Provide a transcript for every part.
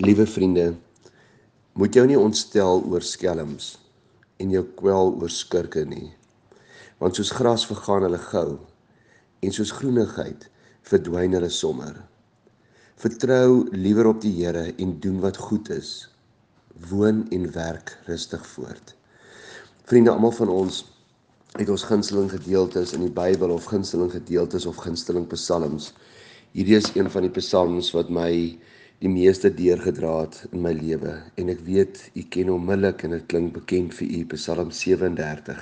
Liewe vriende, moet jou nie ontstel oor skelms en jou kwel oor skurke nie. Want soos gras vergaan hulle gou en soos groenigheid verdwyn hulle sommer. Vertrou liewer op die Here en doen wat goed is. Woon en werk rustig voort. Vriende, almal van ons het ons gunsteling gedeeltes in die Bybel of gunsteling gedeeltes of gunsteling psalms. Hierdie is een van die psalms wat my die meeste deurgedra het in my lewe en ek weet u ken onmiddellik en dit klink bekend vir u Psalm 37.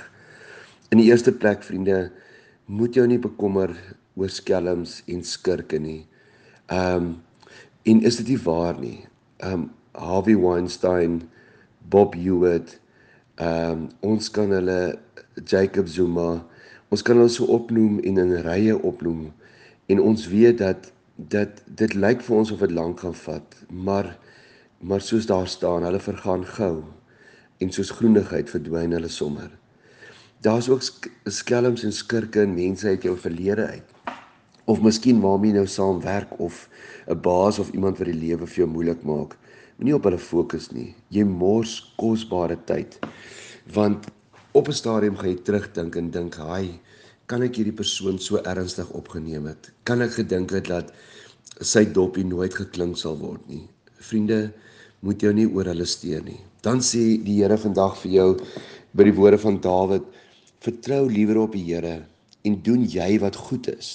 In die eerste plek vriende, moet jou nie bekommer oor skelms en skurke nie. Um en is dit nie waar nie? Um Harvey Weinstein, Bob Hewitt, um ons kan hulle Jacob Zuma, ons kan hulle so opnoem en in rye opnoem en ons weet dat dat dit lyk vir ons of dit lank gaan vat, maar maar soos daar staan, hulle vergaan gou en soos groenigheid verdwyn hulle sommer. Daar's ook skelms en skurke in mense uit jou verlede uit. Of miskien waarmee jy nou saamwerk of 'n baas of iemand wat die lewe vir jou moeilik maak. Moenie op hulle fokus nie. Jy mors kosbare tyd. Want op 'n stadium gaan jy terugdink en dink, "Haai, kan ek hierdie persoon so ernstig opgeneem het? Kan ek gedink het dat sy dopie nooit geklink sal word nie? Vriende, moet jou nie oor hulle steur nie. Dan sê die Here vandag vir jou by die woorde van Dawid: Vertrou liewer op die Here en doen jy wat goed is.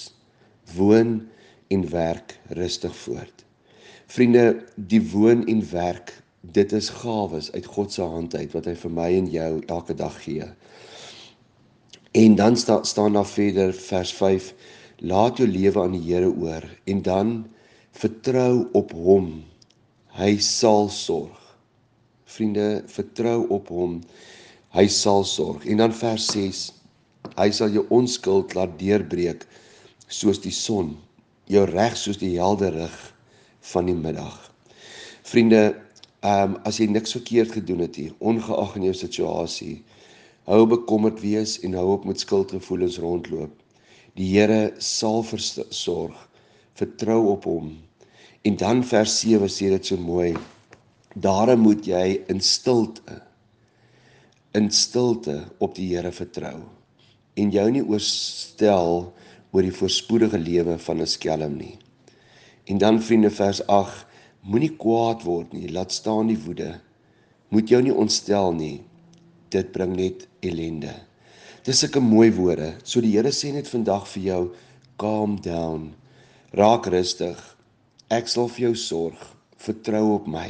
Woon en werk rustig voort. Vriende, die woon en werk, dit is gawes uit God se hand uit wat hy vir my en jou elke dag gee. En dan sta, staan daar verder vers 5: Laat jou lewe aan die Here oor en dan vertrou op hom. Hy sal sorg. Vriende, vertrou op hom. Hy sal sorg. En dan vers 6: Hy sal jou onskuld laat deurbreek soos die son, jou reg soos die helder lig van die middag. Vriende, ehm um, as jy niks verkeerd gedoen het nie, ongeag in jou situasie, Hou bekommerd wees en hou op met skuldgevoelens rondloop. Die Here sal versorg. Vertrou op hom. En dan vers 7 sê dit so mooi. Daarom moet jy in stilte in stilte op die Here vertrou en jou nie oorstel oor die voorspoedige lewe van 'n skelm nie. En dan vriende vers 8 moenie kwaad word nie, laat staan die woede. Moet jou nie ontstel nie, dit bring net ellende. Dis sulke mooi woorde. So die Here sê net vandag vir jou, calm down. Raak rustig. Ek sal vir jou sorg. Vertrou op my.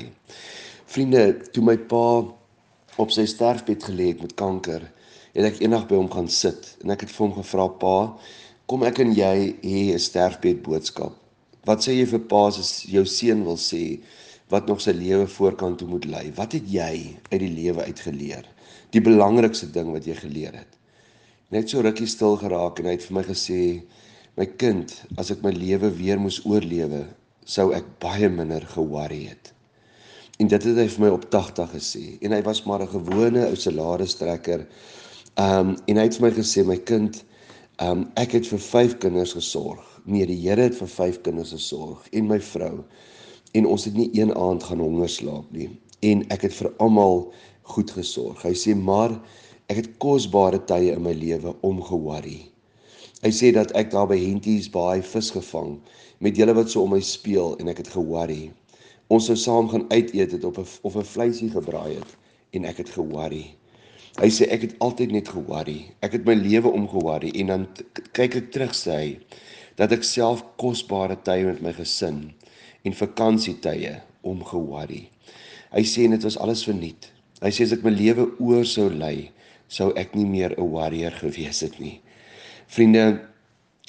Vriende, toe my pa op sy sterfbed gelê het met kanker, het ek eendag by hom gaan sit en ek het vir hom gevra, "Pa, kom ek en jy hê 'n sterfbed boodskap. Wat sê jy vir pa as jou seun wil sê wat nog sy lewe voorkant toe moet lei? Wat het jy uit die lewe uitgeleer?" die belangrikste ding wat jy geleer het. Net so rukkie stil geraak en hy het vir my gesê: "My kind, as ek my lewe weer moes oorlewe, sou ek baie minder ge-worry het." En dit het hy vir my op 80 gesê. En hy was maar 'n gewone ou salarisstrekker. Um en hy het vir my gesê: "My kind, um ek het vir 5 kinders gesorg. Nee, die Here het vir 5 kinders gesorg en my vrou. En ons het nie een aand gaan honger slaap nie. En ek het vir almal goed gesorg. Hy sê maar ek het kosbare tye in my lewe omgeworry. Hy sê dat ek daar by Henties baie vis gevang met julle wat so om my speel en ek het geworry. Ons sou saam gaan uit eet het op 'n of 'n vleisie gebraai het en ek het geworry. Hy sê ek het altyd net geworry. Ek het my lewe omgeworry en dan kyk ek terug sê hy dat ek self kosbare tye met my gesin en vakansietye omgeworry. Hy sê dit was alles verniet. Hy sê as ek my lewe oor sou lei, sou ek nie meer 'n warrior gewees het nie. Vriende,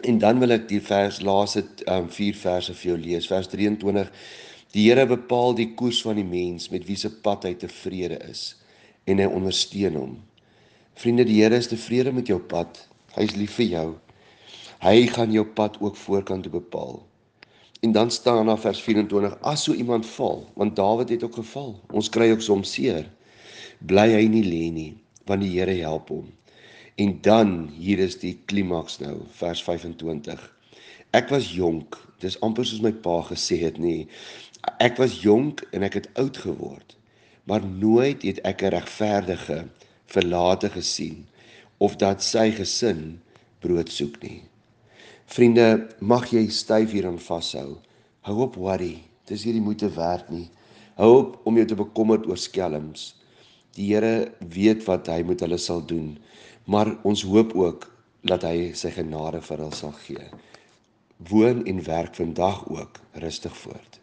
en dan wil ek die vers laaste um, vier verse vir jou lees. Vers 23: Die Here bepaal die koers van die mens met wie se pad hy tevrede is en hy ondersteun hom. Vriende, die Here is tevrede met jou pad. Hy is lief vir jou. Hy gaan jou pad ook voorkant bepaal. En dan staan daar vers 24: As so iemand val, want Dawid het ook geval. Ons kry ook soms seer bly hy nie lê nie want die Here help hom. En dan hier is die klimaks nou vers 25. Ek was jonk, dis amper soos my pa gesê het nie. Ek was jonk en ek het oud geword, maar nooit het ek 'n regverdige verlate gesien of dat sy gesin brood soek nie. Vriende, mag jy styf hieraan vashou. Hou op worry. Dis hierdie moeite werd nie. Hou op om jou te bekommer oor skelms. Die Here weet wat hy met hulle sal doen, maar ons hoop ook dat hy sy genade vir hulle sal gee. Woon en werk vandag ook rustig voort.